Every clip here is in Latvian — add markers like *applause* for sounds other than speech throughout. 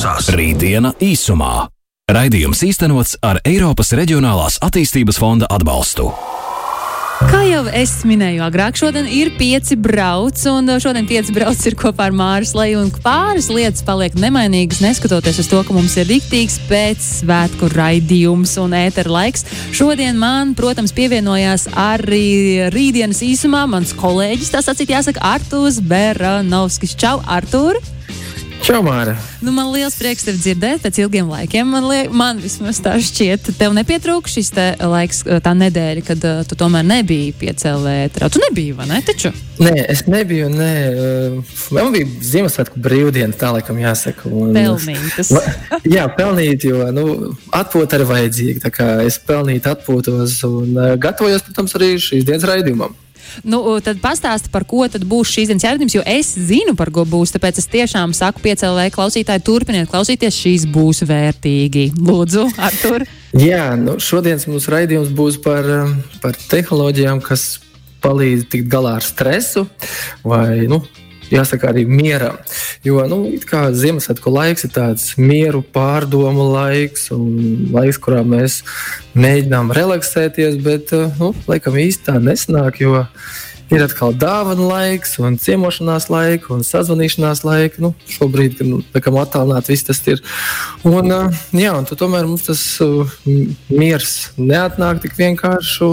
Rītdiena īsumā. Raidījums īstenots ar Eiropas Reģionālās attīstības fonda atbalstu. Kā jau es minēju agrāk, šodien ir pieci brauc, un šodien pieci brauc ir kopā ar Māras Leju, pāris lietas paliek nemainīgas, neskatoties uz to, ka mums ir riktīgs pēc svētku raidījums un ētera laiks. Šodien man, protams, pievienojās arī rītdienas īsumā mans kolēģis, tā sacīt jāsaka, Artūrs Beranovskis. Čau, Artūr! Čau, Māra! Nu, man liels prieks tevi dzirdēt pēc ilgiem laikiem. Man, liek, man vismaz tā šķiet, tev nepietrūka šis te laiks, tā nedēļa, kad uh, tu tomēr nebiji piecēlēta. Tu nebiji, vai ne? Taču? Nē, es nebiju. Nē. Man bija Ziemassvētku brīvdienas, tā laikam jāsaka. Un, Pelnītas. *laughs* jā, pelnīt, jo nu, atpūta ir vajadzīga. Es pelnīt atpūtos un uh, gatavojos, protams, arī šīs dienas raidījumam. Nu, tad pastāsti, par ko tad būs šīs dienas jautājums, jo es zinu, par ko būs. Tāpēc es tiešām saku, piecēlēji klausītāji, turpiniet klausīties, šīs būs vērtīgi. Lūdzu, Artur. Jā, nu, šodienas mūsu raidījums būs par, par tehnoloģijām, kas palīdz tikt galā ar stresu vai nu, jāsaka, arī mieram. Jo nu, Ziemassvētku laiks ir tāds mieru pārdomu laiks, un laiks, kurā mēs mēģinām relaksēties, bet nu, laikam īsti tā nesnāk. Ir atkal dāvana laiks, un ciemošanās laika, un sazvanīšanās laika. Nu, šobrīd, kad nu, attālināti viss tas ir. Un, jā, un tomēr mums tas uh, miers neatnāk tik vienkārši.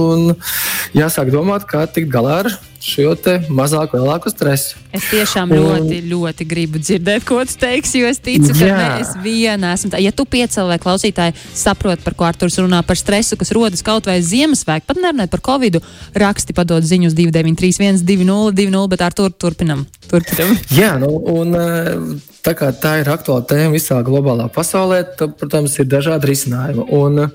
Jāsāk domāt, kā tikt galā ar šo mazāku, lielāku stresu. Es tiešām un... ļoti, ļoti gribu dzirdēt, ko tu teiksi, jo es ticu, ka jā. es viena esmu. Tā. Ja tu piecēlē klausītāji saprot, par ko Arturs runā, par stresu, kas rodas kaut vai Ziemassvētku, pat nerunājot par Covid, raksti padod ziņu uz 293, 120, 20, bet ar to turpinam. turpinam. *laughs* jā, nu, un tā kā tā ir aktuāla tēma visā globālā pasaulē, tad, protams, ir dažādi risinājumi. Un,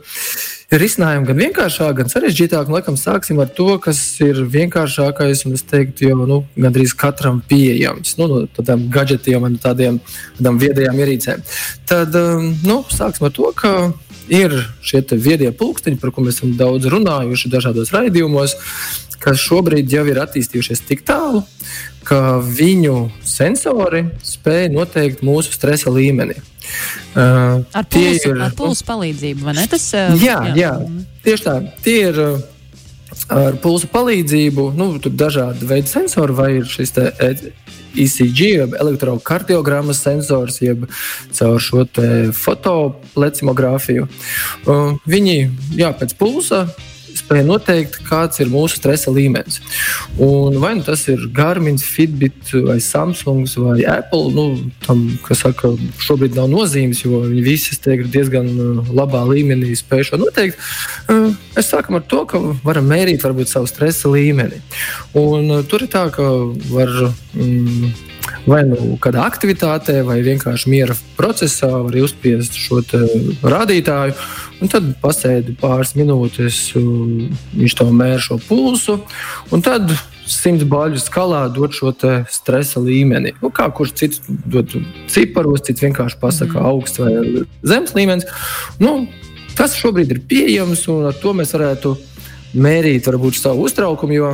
risinājumi gan vienkāršāk, gan sarežģītāk. Laikam sāksim ar to, kas ir vienkāršākais un es teiktu, jau nu, gandrīz katram pieejams nu, no tādiem gadgetiem un tādiem, tādām viedajām ierīcēm. Tad um, nu, sāksim ar to, ka ir šie viedie pulksteņi, par kuriem esam daudz runājuši dažādos raidījumos, kas šobrīd jau ir attīstījušies tik tālu, ka viņu sensori spēj noteikt mūsu stresa līmeni. Uh, ar pulsu, ir, ar pulsu palīdzību, vai ne? Tas, uh, jā, jā. jā, tieši tā. Tie ir uh, ar pulsu palīdzību, nu, tur dažādi veidi sensori, vai ir šis ECG, jeb elektrokardiogrammas sensors, jeb caur šo fotoplecimogrāfiju. Uh, viņi, jā, pēc pulsa spēja noteikt, kāds ir mūsu stresa līmenis. Un vai nu tas ir Garmin, Fitbit, vai Samsung vai Apple, nu, tam, kas saka, šobrīd nav nozīmes, jo viņi visi ir diezgan uh, labā līmenī spēj šo noteikt. Uh, es sākam ar to, ka varam mērīt varbūt savu stresa līmeni. Un uh, tur ir tā, ka var. Mm, vai nu kādā aktivitātē, vai vienkārši miera procesā var uzspiest šo rādītāju. Un tad pasēdi pāris minūtes, viņš to mēra šo pulsu. Un tad simts baļu skalā dod šo stresa līmeni. Nu, kā kurš cits dod ciparos, cits vienkārši pasakā mm. augsts vai zemes līmenis. Nu, tas šobrīd ir pieejams, un ar to mēs varētu mērīt varbūt savu uztraukumu. Jo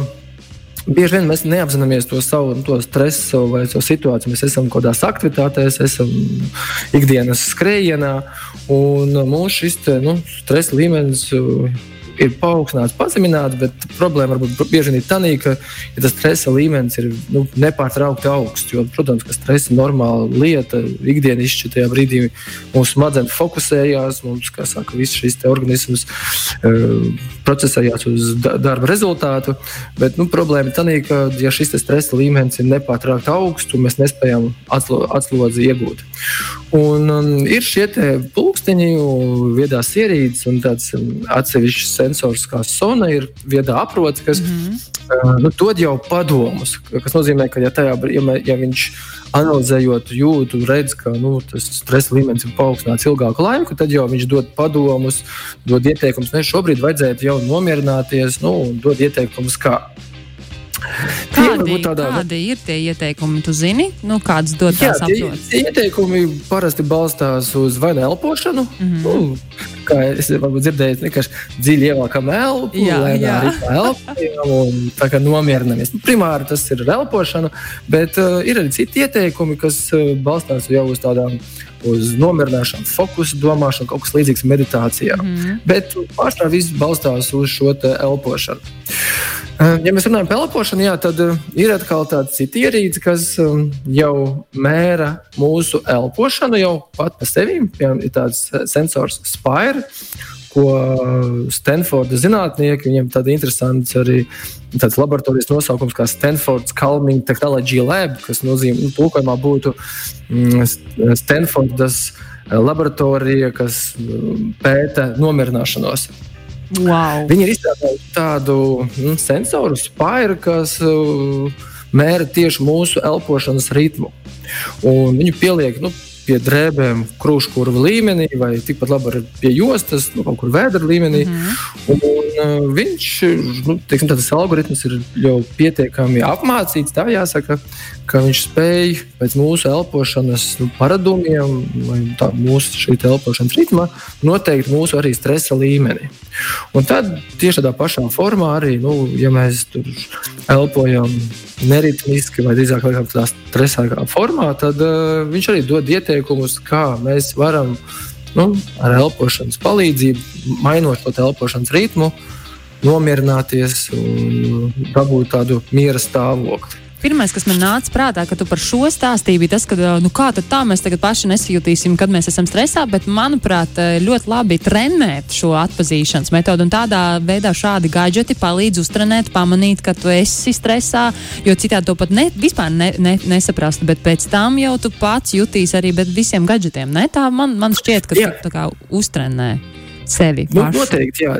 bieži vien mēs neapzināmies to savu to stresu vai savu situāciju. Mēs esam kaut kādās aktivitātēs, esam ikdienas skrējienā, un mūsu šis te, nu, stresa līmenis ir paaugstināts, pazemināts, bet problēma varbūt bieži ir tā, ka ja tas stresa līmenis ir nu, nepārtraukti augsts. Jo, protams, ka stresa ir normāla lieta. Ikdienas izšķirtajā brīdī mūsu smadzenes fokusējās, mums saka, viss šis organisms uh, procesējās uz darba rezultātu. Bet nu, problēma ir tā, ka ja šis stresa līmenis ir nepārtraukti augsts, mēs nespējam atslo, atslodzi iegūt. Un, um, ir šie pulksteņi, viedās ierīces un tāds um, atsevišķs sensors, kā sona, ir viedā aprots, kas mm -hmm. nu, dod jau padomus. Tas nozīmē, ka ja, tajā, ja, ja viņš analizējot jūtu, redz, ka nu, tas stresa līmenis ir paaugstināts ilgāku laiku, tad jau viņš dod padomus, dod ieteikumus. Ne, šobrīd vajadzētu jau nomierināties, nu, dod ieteikumus, kā. Kādi, tādā, kādi ir tie ieteikumi? Tu zini, nu, kādas tās apziņas? Ieteikumi parasti balstās uz vai nu elpošanu, mm -hmm. nu, kā es varbūt dzirdēju, vienkārši dziļi ievelkam elpu, jā. elpojam un tā kā nomierinamies. Primāri tas ir elpošana, bet uh, ir arī citi ieteikumi, kas uh, balstās jau uz tādām uz nomierināšanu, fokusu, domāšanu, kaut kas līdzīgs meditācijām. Mm -hmm. Bet pārsvarā viss balstās uz šo elpošanu. Eh, ja mēs runājam par elpošanu, jā, tad eh, ir atkal tāds cits ierīce, kas um, jau mēra mūsu elpošanu jau pat pa sevi. Piemēram, ir tāds sensors Spire ko Stanforda zinātnieki, viņiem tāda interesants arī tāds laboratorijas nosaukums kā Stanfords Calming Technology Lab, kas nozīmē, nu, tulkojumā būtu mm, Stanfordas laboratorija, kas mm, pēta nomierināšanos. Wow. Viņi ir izstrādājuši tādu nu, sensoru spairu, kas uh, mēra tieši mūsu elpošanas ritmu. Un viņu pieliek nu, pie drēbēm, krūškurva līmenī, vai tikpat labi arī pie jostas, nu, kaut kur vēdra līmenī. Mm -hmm. un, un, uh, viņš, nu, teiksim, tas algoritms ir jau pietiekami apmācīts, tā jāsaka, ka viņš spēj pēc mūsu elpošanas nu, paradumiem, vai tā, mūsu elpošanas ritma, noteikt mūsu arī stresa līmeni. Un tad tieši tādā pašā formā arī, nu, ja mēs tur elpojam neritmiski vai drīzāk tādā stresākā formā, tad uh, viņš arī dod ieteikumus, kā mēs varam nu, ar elpošanas palīdzību, mainot to elpošanas ritmu, nomierināties un dabūt tādu miera stāvokli. Pirmais, kas man nāca prātā, ka tu par šo stāstīji, bija tas, ka nu, kā tā mēs tagad paši nesajūtīsim, kad mēs esam stresā. Bet, manuprāt, ļoti labi trenēt šo atpazīšanas metodu. Un tādā veidā šādi gadgeti palīdz uztrenēt, pamanīt, ka tu esi stresā. Jo citādi to pat ne, vispār ne, ne, nesaprastu. Bet pēc tam jau tu pats jutīsi arī bez visiem gadgetiem. Ne? Tā man, man šķiet, ka tu kā uztrenē sevi. Nu, noteikti, jā.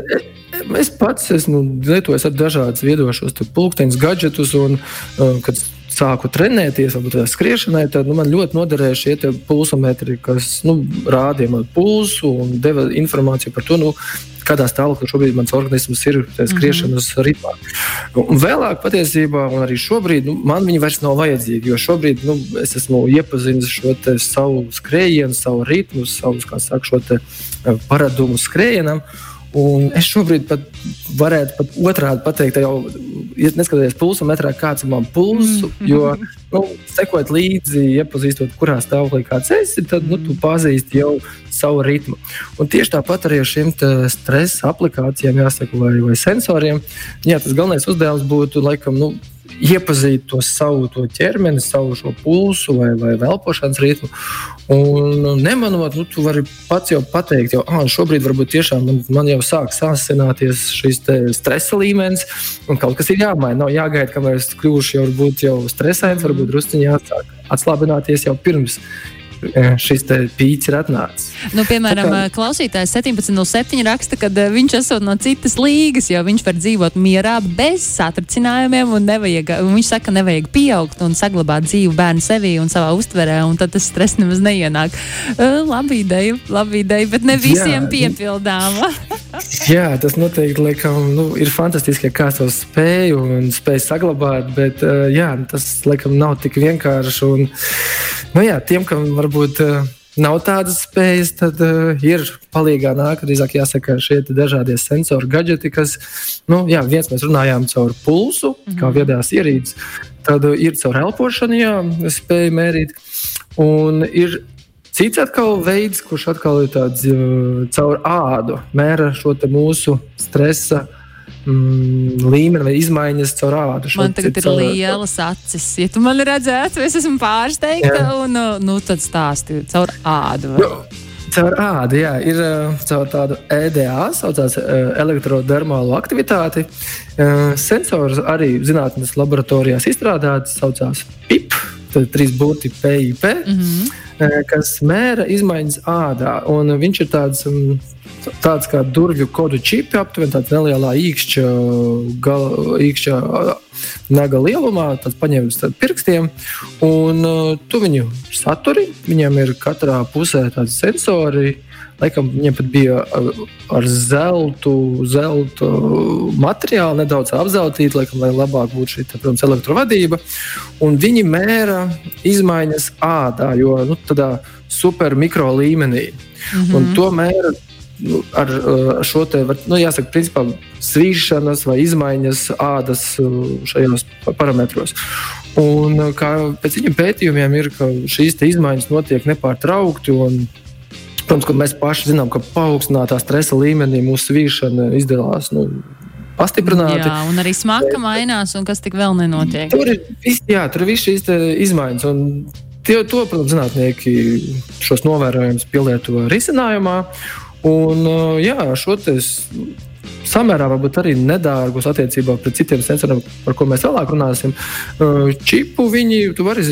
Es pats esmu lietojis ar dažādus viedošos pulksteņus, gadgetus, un uh, kad sāku trenēties, varbūt tā skriešanai, tad nu, man ļoti noderēja šie pulsometri, kas nu, rādīja man pulsu un deva informāciju par to, nu, kādā stāvoklī šobrīd mans organisms ir skriešanas mm -hmm. ritmā. Un vēlāk, patiesībā, un arī šobrīd, nu, man viņi vairs nav vajadzīgi, jo šobrīd nu, es esmu iepazinis šo savu skrējienu, savu ritmu, savu saka, šo uh, paradumu skrējienam. Un es šobrīd pat varētu pat otrādi pateikt, jau neskatoties pulsu metrā, kāds ir mans pulss. Mm -hmm. Jo, nu, sekot līdzi, iepazīstot, kurā stāvoklī kāds esi, tad nu, tu pazīsti jau savu ritmu. Un tieši tāpat arī ar šīm stresa aplikācijām, jāsaka, vai, vai sensoriem. Jā, tas galvenais uzdevums būtu laikam. Nu, iepazīt to savu to ķermeni, savu pulsu vai, vai elpošanas ritmu. Un nemanot, nu, tu vari pats jau pateikt, jau ah, šobrīd varbūt tiešām man, man jau sāk sāsināties šis stresa līmenis, un kaut kas ir jāmaina. Nav jāgaida, kamēr es kļūšu jau, jau stresains, varbūt druskuļi jāsāk atslābināties jau pirms šis pīķis ir atnācis. Nu, piemēram, kā... klausītājs 17.07 raksta, ka viņš esot no citas līgas, jo viņš var dzīvot mierā bez satricinājumiem. Nevajag, viņš saka, ka nevajag pieaugt un saglabāt dzīvu bērnu sevī un savā uztverē, un tad tas stress nemaz neienāk. Uh, labi ideja, labi ideja, bet ne visiem jā, piepildāma. *laughs* jā, tas noteikti laikam, nu, ir fantastiski, ka kāds to spēj un spēj saglabāt, bet uh, jā, tas laikam nav tik vienkārši. Un, nu, jā, tiem, kam var varbūt uh, nav tādas spējas, tad uh, ir palīdzīgā nāk, drīzāk jāsaka, šie dažādie sensori, gadgeti, kas, nu, jā, viens mēs runājām caur pulsu, mm -hmm. kā viedās ierīces, tad uh, ir caur elpošanu, jā, spēja mērīt. Un ir Cits atkal veids, kurš atkal ir tāds uh, caur ādu, mēra šo mūsu stresa mm, līmeni vai izmaiņas caur ādu. Man tagad ir caur... lielas acis. Ja tu man redzētu, es esmu pārsteigta. Jā. Un, nu, tad stāsti caur ādu. Vai? Nu, caur ādu, jā, ir caur tādu EDA, saucās elektrodermālu aktivitāti. Sensors arī zinātnes laboratorijās izstrādāts, saucās PIP, tad trīs burti PIP, mm -hmm. Kas mēra izmaiņas ādā. Un viņš ir tāds um, tāds kā durvju kodu čipi, aptuveni tāda nelielā īkšķa, gal, īkšķa naga lielumā, tad paņemts pirkstiem, un tu viņu saturi. Viņam ir katrā pusē tādi sensori Laikam viņiem pat bija ar, ar zeltu, zeltu materiālu nedaudz apzeltīta, laikam, lai labāk būtu šī protams, elektrovadība. Un viņi mēra izmaiņas ādā, jo nu, tādā super mikro līmenī. Mm -hmm. Un to mēra nu, ar šo te, nu, jāsaka, principā svīšanas vai izmaiņas ādas šajos parametros. Un kā pēc viņiem pētījumiem ir, ka šīs izmaiņas notiek nepārtraukti. Protams, ka mēs paši zinām, ka paaugstinātā stresa līmenī mūsu svīšana izdevās. Nu, pastiprināti. Jā, un arī smaka mainās, un kas tik vēl nenotiek. Tur ir, vis, jā, tur ir viss šīs izmaiņas. Tie, to, protams, zinātnieki šos novērojumus pielieto risinājumā. Un, jā, šo samērā varbūt arī nedārgus attiecībā pret citiem sensoriem, par ko mēs vēlāk runāsim. Čipu viņi, tu vari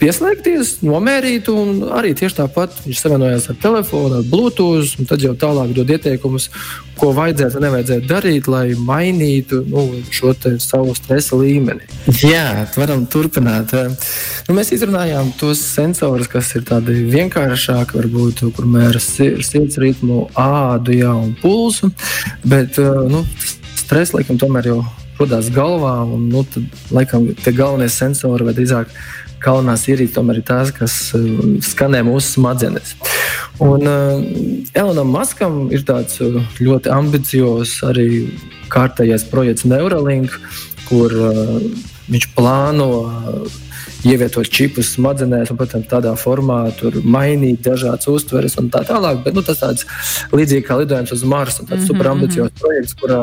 pieslēgties, nomērīt, un arī tieši tāpat viņš savienojās ar telefonu, ar Bluetooth, un tad jau tālāk dod ieteikumus, ko vajadzētu un nevajadzētu darīt, lai mainītu nu, šo savu stresa līmeni. Jā, varam turpināt. Nu, mēs izrunājām tos sensorus, kas ir tādi vienkāršāki, varbūt, kur mēra sirds ritmu, ādu jā, un pulsu, bet nu, stress laikam tomēr jau rodās galvā, un nu, tad, laikam tie galvenie sensori vai drīzāk galvenās ierīces tomēr ir tās, kas uh, skanē mūsu smadzenes. Un uh, Elanam Maskam ir tāds uh, ļoti ambiciozs arī kārtējais projekts Neuralink, kur uh, viņš plāno uh, ievietot čipus smadzenēs, un, protams, tādā formā mainīt dažādas uztveres un tā tālāk. Bet nu, tas tāds līdzīgi kā lidojums uz Marsu, tāds mm -hmm. superambiciozs projekts, kurā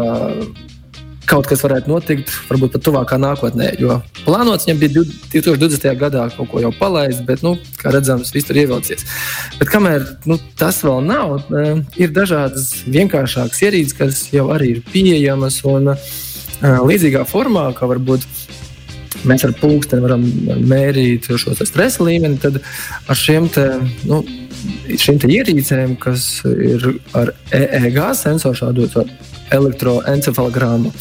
kaut kas varētu notikt, varbūt pat tuvākā nākotnē. Jo plānots viņam bija 2020. gadā kaut ko jau palaist, bet, nu, kā redzams, viss tur ievilcies. Bet kamēr nu, tas vēl nav, e, ir dažādas vienkāršākas ierīces, kas jau arī ir pieejamas un e, līdzīgā formā, kā varbūt mēs ar pulksteni varam mērīt šo stresa līmeni, tad ar šiem te, nu, šīm ierīcēm, kas ir ar EEG sensoru šādu elektroencefalogrammu.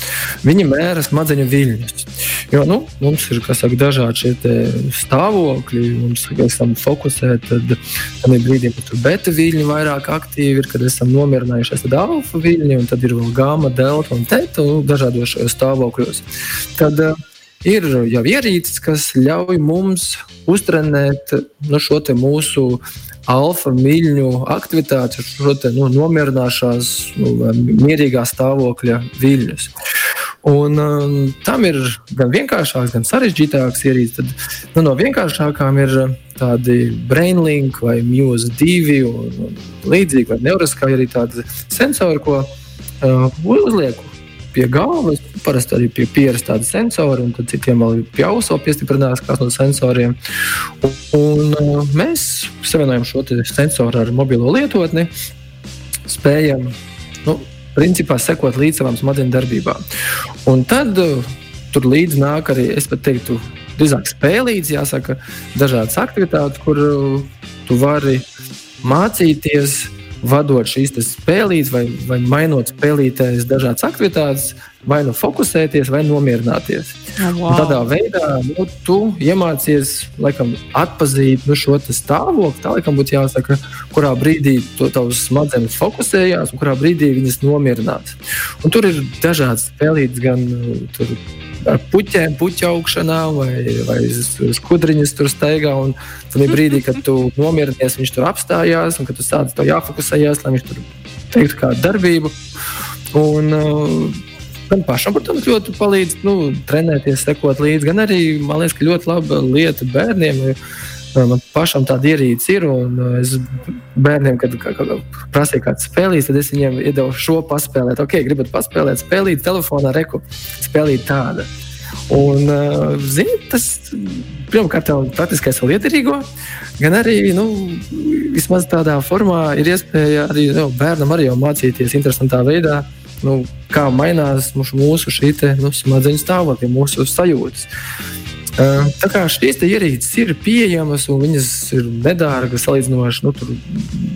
Viņi mēra smadzeņu viļņus. Jo nu, mums ir saka, dažādi šie stāvokļi, mums esam fokusēti. Tad, tad brīdī, kad tur beta viļņi vairāk aktīvi ir, kad esam nomierinājušies, tad alfa viļņi, un tad ir vēl gama, delta un teta un dažādos stāvokļos. Tad, uh, ir jau ierīces, kas ļauj mums uztrenēt nu, šo mūsu alfa mīļņu aktivitāti, šo te, nu, nomierināšanās, nu, mierīgā stāvokļa viļņus. Un, um, tam ir gan vienkāršāks, gan sarežģītāks ierīces. Tad, nu, no vienkāršākām ir tādi brainlink vai Muse 2 un, un līdzīgi, vai neuraskā arī tādi sensori, ko uh, uzlieku pie galvas, parasti arī pie pieres tāda sensora, un citiem vēl pie auso piestiprinās kāds no sensoriem. Un, un uh, mēs savienojam šo sensoru ar mobilo lietotni, spējam nu, principā sekot līdz savām smadzeņu darbībām. Un tad uh, tur līdzi nāk arī, es pat teiktu, drīzāk spēlīts, jāsaka, dažādas aktivitātes, kur uh, tu vari mācīties vadot šīs spēlītes, vai, vai mainot spēlītēs dažādas aktivitātes, vai nu fokusēties, vai nomierināties. Oh, wow. Un tādā veidā nu, tu iemācies laikam, atpazīt nu, šo stāvokli. Tā laikam būtu jāsaka, kurā brīdī to tavs smadzenes fokusējās un kurā brīdī viņas nomierinās. Un tur ir dažādas spēlītes, gan tur ar puķiem, puķa augšanā vai, vai skudriņas tur staigā. Un tad brīdī, kad tu nomierinies, viņš tur apstājās un kad tu sāc to jāfokusējas, lai viņš tur veiktu kādu darbību. Un, uh, Gan pašam, protams, ļoti palīdz nu, trenēties, sekot līdzi, gan arī man liekas, ka ļoti laba lieta bērniem. Man pašam tāda ierīce ir, un es bērniem, kad kā, kā, prasīju kādu spēlīt, tad es viņiem iedevu šo paspēlēt. Ok, gribat paspēlēt, spēlīt telefonā, reku, spēlīt tādu. Un, uh, zini, tas pirmkārt jau praktiskais vēl liederīgo, gan arī nu, vismaz tādā formā ir iespēja arī nu, bērnam arī mācīties interesantā veidā, nu, kā mainās mūsu, mūsu šī te, nu, smadzeņu stāvokļa, mūsu sajūtas. Tā kā šīs ierīces ir pieejamas un viņas ir nedārgas, salīdzinoši, nu, tur,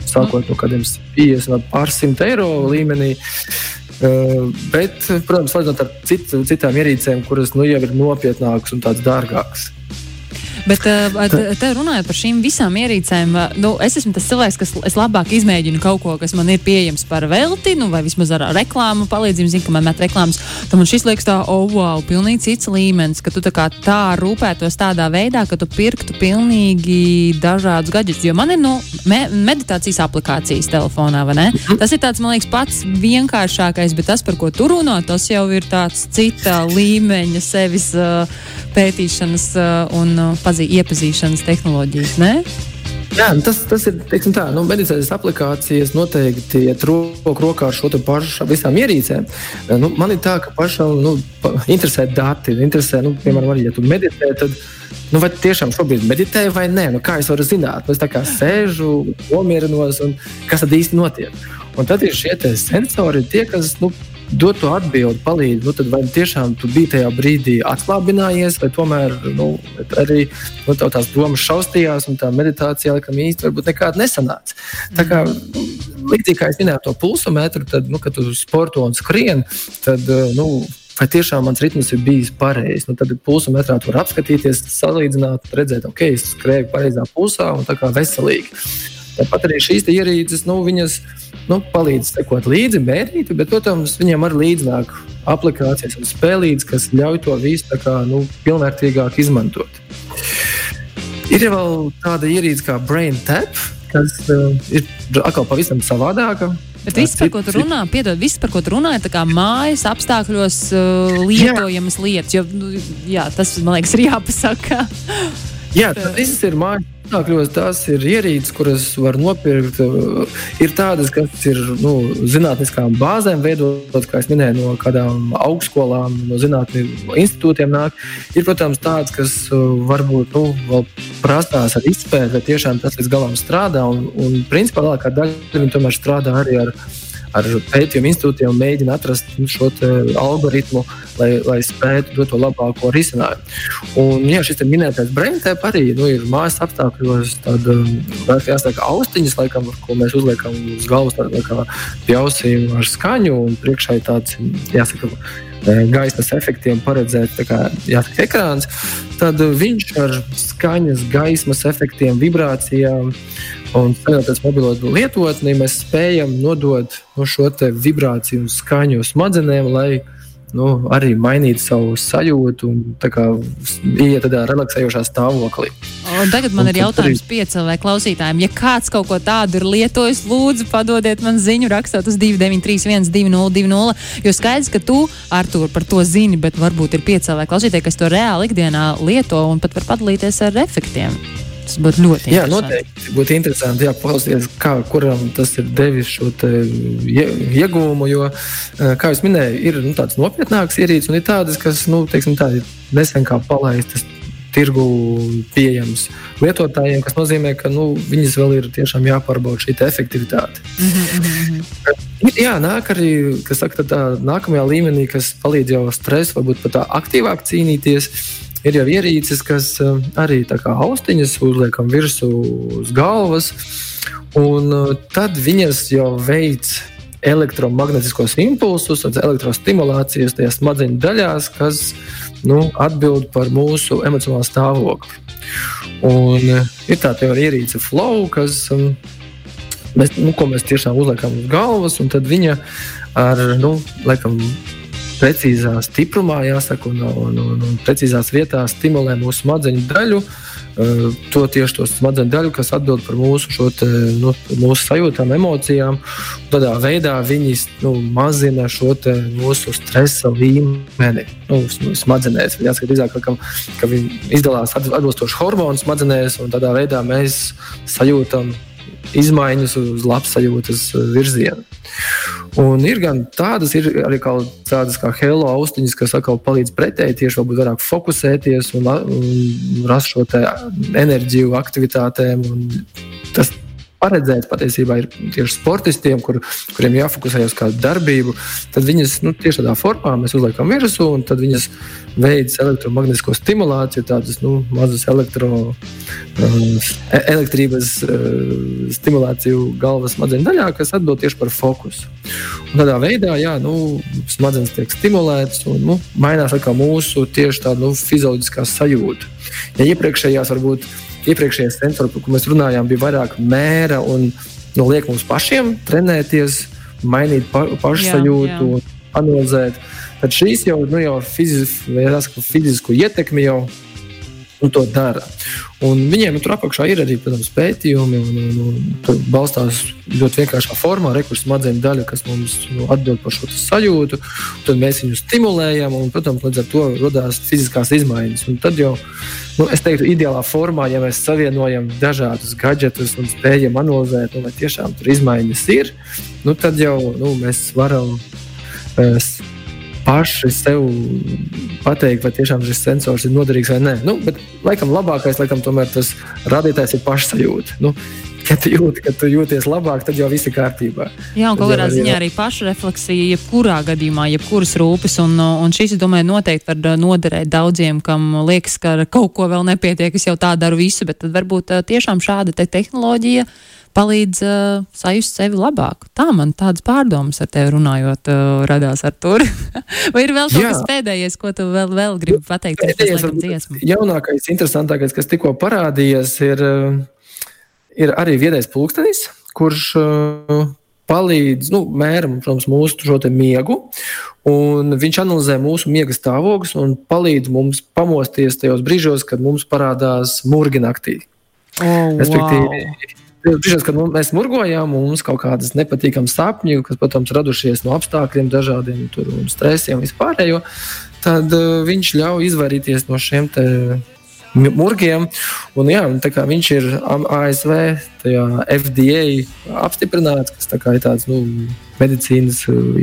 sākot no kādiem 50 līdz pār 100 eiro līmenī. Bet, protams, salīdzinot ar citu, citām ierīcēm, kuras nu, jau ir nopietnākas un tādas dārgākas. Bet, uh, te runājot par šīm visām ierīcēm, uh, nu, es esmu tas cilvēks, kas es labāk izmēģinu kaut ko, kas man ir pieejams par velti, nu, vai vismaz ar reklāmu palīdzību. Zinu, ka man met reklāmas. Tad man šis liekas tā, oh, wow, pilnīgi cits līmenis, ka tu tā, kā tā rūpētos tādā veidā, ka tu pirktu pilnīgi dažādus gadgetus. Jo man ir nu, me meditācijas aplikācijas telefonā, vai ne? Mhm. Tas ir tāds, man liekas, pats vienkāršākais, bet tas, par ko tu runā, tas jau ir tāds cita līmeņa sevis uh, pētīšanas uh, un uh, pazī, iepazīšanas tehnoloģijas. Ne? Jā, nu tas, tas ir tā, nu, medicīnas aplikācijas noteikti iet roku rokā ar šo pašu visām ierīcēm. Nu, man ir tā, ka pašam nu, interesē dati, interesē, nu, piemēram, arī, ja tu meditē, tad nu, vai tiešām šobrīd meditēju vai nē, nu, kā es varu zināt, nu, es tā kā sēžu, nomierinos, un kas tad īsti notiek. Un tad ir šie sensori, tie, kas nu, dot to atbildi, palīdz. Nu, tad vai tiešām tu biji tajā brīdī atslābinājies, vai tomēr nu, arī nu, tās domas šaustījās, un tā meditācija laikam īsti varbūt nekāda nesanāca. Tā kā līdzīgi kā es minēju to pulsometru, tad, nu, kad tu sporto un skrien, tad, nu, vai tiešām mans ritms ir bijis pareizs. Nu, tad pulsu metrā var apskatīties, salīdzināt, redzēt, ok, es skrēju pareizā pulsā un tā kā veselīgi. Tāpat arī šīs ierīces, nu, viņas nu, palīdz sekot līdzi, mērīt, bet, protams, viņiem arī līdzināk aplikācijas un spēlītes, kas ļauj to visu kā, nu, pilnvērtīgāk izmantot. Ir vēl tāda ierīce kā Brain Tap, kas uh, ir atkal pavisam savādāka. Bet viss, par ko tu runā, piedod, viss, par ko tu runā, ir mājas apstākļos uh, lietojamas jā. lietas. Jo, nu, jā, tas, man liekas, ir jāpasaka. Jā, tas viss ir apstākļos tās ir ierīces, kuras var nopirkt. Ir tādas, kas ir nu, zinātniskām bāzēm veidotas, kā jau minēju, no kādām augstskolām, no zinātnīs institūtiem. Nāk. Ir, protams, tādas, kas varbūt nu, vēl prasās ar izpēti, vai tiešām tas līdz galam strādā. Un, un principā lielākā daļa viņi tomēr strādā arī ar ar pētījumu institūtiem mēģina atrast šo algoritmu, lai, lai spētu dot to labāko risinājumu. Un, jā, šis minētais braintēp arī nu, ir mājas apstākļos, tad um, jāsaka austiņas, laikam, ko mēs uzliekam uz galvas, tāda kā pjausīm ar skaņu, un priekšā ir tāds, jāsaka, e, gaismas efektiem paredzēt kā, jāsaka, ekrāns, tad viņš ar skaņas, gaismas efektiem, vibrācijām Un skatoties mobilo lietotni, mēs spējam nodot nu, šo vibrāciju un skaņu smadzenēm, lai nu, arī mainītu savu sajūtu un iet tādā relaksējošā stāvoklī. Un tagad man un ir jautājums arī... pieciem klausītājiem. Ja kāds kaut ko tādu ir lietojis, lūdzu, padodiet man ziņu, rakstot uz 293, 202, jo skaidrs, ka tu, Artur, par to zini, bet varbūt ir pieci vai klausītāji, kas to reāli ikdienā lieto un pat var padalīties ar efektiem. Tas būtu ļoti jā, noteikti. Būtu interesanti paklausīties, kā kuram tas ir devis šo iegūmu. Jo, eh, kā jau minēju, ir nu, tādas nopietnākas ierīces, un ir tādas, kas nu, teiksim, tā, nesen kā palaistas tirgu pieejams lietotājiem, kas nozīmē, ka nu, viņas vēl ir tiešām jāpārbauda šī efektivitāte. Mm -hmm. Jā, nāk arī saka, tā, nākamajā līmenī, kas palīdz jau stresu, varbūt pat tā aktīvāk cīnīties ir jau ierīces, kas eh, arī tā kā austiņas uzliekam virsū uz galvas, un eh, tad viņas jau veids elektromagnētiskos impulsus, elektrostimulācijas tajā smadzeņu daļās, kas nu, atbild par mūsu emocionālo stāvokli. Un eh, ir tāda jau ierīce flow, kas, mēs, nu, mēs tiešām uzliekam uz galvas, un tad viņa ar, nu, laikam, precīzā stiprumā, jāsaka, un, un, un, un precīzās vietās stimulē mūsu smadzeņu daļu. Uh, to tieši to smadzeņu daļu, kas atbild par mūsu, te, nu, mūsu sajūtām, emocijām. Tādā veidā viņi nu, mazina šo mūsu stresa līmeni nu, smadzenēs. Jāsaka, drīzāk, ka, ka viņi izdalās atbilstoši hormonu smadzenēs, un tādā veidā mēs sajūtam izmaiņas uz labsajūtas virzienu. Un ir gan tādas, ir arī tādas kā Hello austiņas, kas atkal palīdz pretēji tieši varbūt vairāk fokusēties un, un rast šo enerģiju aktivitātēm. Tas paredzēts patiesībā ir tieši sportistiem, kur, kuriem jāfokusējas uz kādu darbību. Tad viņas nu, tieši tādā formā mēs uzliekam virsū, un tad viņas veids elektromagnētisko stimulāciju, tādas nu, mazas elektro, uh, elektrības uh, stimulāciju galvas smadzeņu daļā, kas atbild tieši par fokusu. Un tādā veidā jā, nu, smadzenes tiek stimulētas un nu, mainās mūsu tieši tāda nu, fizioloģiskā sajūta. Ja iepriekšējās varbūt iepriekšējais sensors, par ko mēs runājām, bija vairāk mēra un nu, liek mums pašiem trenēties, mainīt pa, pašsajūtu, jā, jā. analizēt. Tad šīs jau, nu, jau fiziz, fizisku ietekmi jau nu, to dara. Un viņiem tur apakšā ir arī protams, pētījumi, un, un, un tur balstās ļoti vienkāršā formā, rekursu smadzeņu daļa, kas mums nu, atbild par šo sajūtu. Tad mēs viņu stimulējam, un, protams, līdz ar to radās fiziskās izmaiņas. Un tad jau, nu, es teiktu, ideālā formā, ja mēs savienojam dažādus gadgetus un spējam analizēt, nu, vai tiešām tur izmaiņas ir, nu, tad jau nu, mēs varam. Es, paši sev pateikt, vai tiešām šis sensors ir noderīgs vai nē. Nu, bet, laikam, labākais, laikam, tomēr tas rādītājs ir pašsajūta. Nu, kad tu jūti, ka tu jūties labāk, tad jau viss ir kārtībā. Jā, un kaut kādā ziņā arī pašrefleksija, jebkurā gadījumā, jebkuras rūpes. Un, un šis, domāju, noteikti var noderēt daudziem, kam liekas, ka ar kaut ko vēl nepietiek, es jau tā daru visu, bet tad varbūt tiešām šāda te tehnoloģija palīdz uh, sajust sevi labāk. Tā man tādas pārdomas ar tevi runājot, uh, radās ar to. *laughs* Vai ir vēl kaut Jā. kas pēdējais, ko tu vēl, vēl gribi pateikt? Pēdējais, dziesmu? jaunākais, interesantākais, kas tikko parādījies, ir, ir arī viedais pulkstenis, kurš uh, palīdz, nu, mēram, protams, mūsu šo miegu. Viņš analizē mūsu miega stāvokļus un palīdz mums pamosties tajos brīžos, kad mums parādās murgi naktī. Oh, Respektīvi, wow. Brīžos, kad mēs murgojām, mums kaut kādas nepatīkamas sapņi, kas, protams, radušies no apstākļiem, dažādiem tur, un stresiem vispārējo, tad uh, viņš ļauj izvairīties no šiem murgiem. Un, jā, un viņš ir ASV FDA apstiprināts, kas tā ir tāds nu, medicīnas uh,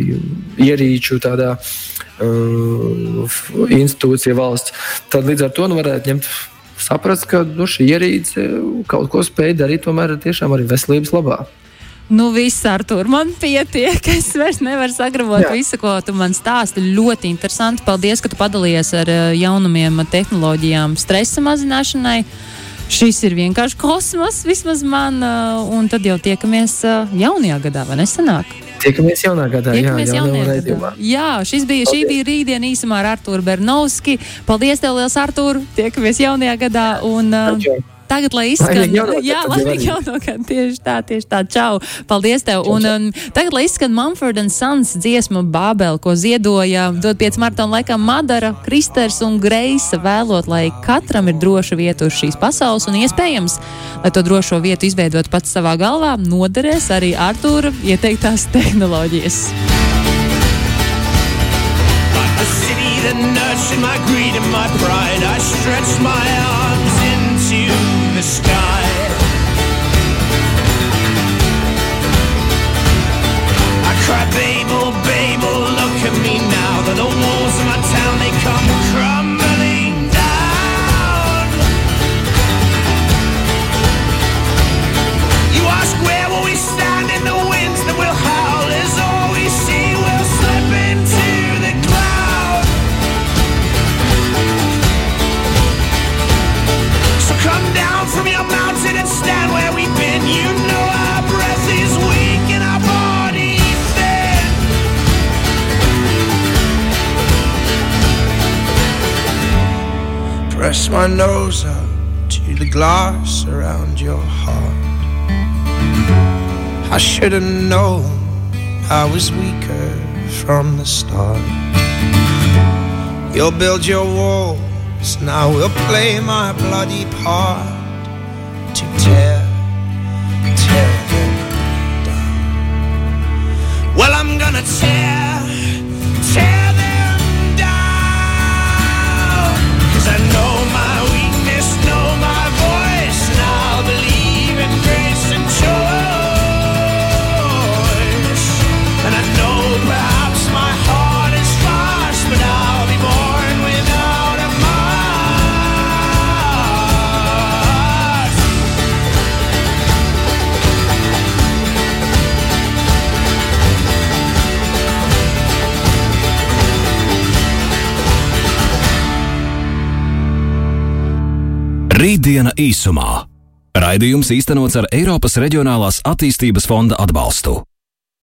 ierīču tādā, uh, institūcija valsts. Tad līdz ar to nu, varētu ņemt saprast, ka nu, šī ierīce kaut ko spēj darīt tomēr tiešām arī veselības labā. Nu, viss ar to man pietiek. *laughs* Es vairs nevaru sagrabot Jā. visu, ko tu man stāsti. Ļoti interesanti. Paldies, ka tu padalījies ar eh, jaunumiem, tehnoloģijām, stresa mazināšanai. Šis ir vienkārši kosmos, vismaz man, eh, un tad jau tiekamies eh, jaunajā gadā, vai nesanāk? Tiekamies jaunā gadā. Tiekamies jā, jaunajā gadā. Jā, šis bija, šī bija rītdiena īsumā ar Artūru Bernovski. Paldies tev, liels Artūr! Tiekamies jaunajā gadā! Un, uh, Tagad, lai izskan, jā, laimīgi jauno gadu, tieši tā, tieši tā, čau, paldies tev. Un, un tagad, lai izskan Mumford and Sons dziesma Bābel, ko ziedoja dod 5 maratona laikā Madara, Kristers un Greisa, vēlot, lai katram ir droša vieta uz šīs pasaules un iespējams, lai to drošo vietu izveidot pats savā galvā, noderēs arī Artūra ieteiktās tehnoloģijas. that nurtured my greed and my pride. I stretched my arms sky. I cry, Babel, Babel, look at me now. The walls of my town they come Press my nose up to the glass around your heart. I should have known I was weaker from the start. You'll build your walls, now we'll play my bloody part to tear, tear them down. Well, I'm gonna tear Rītdiena īsumā. Raidījums īstenots ar Eiropas Reģionālās attīstības fonda atbalstu.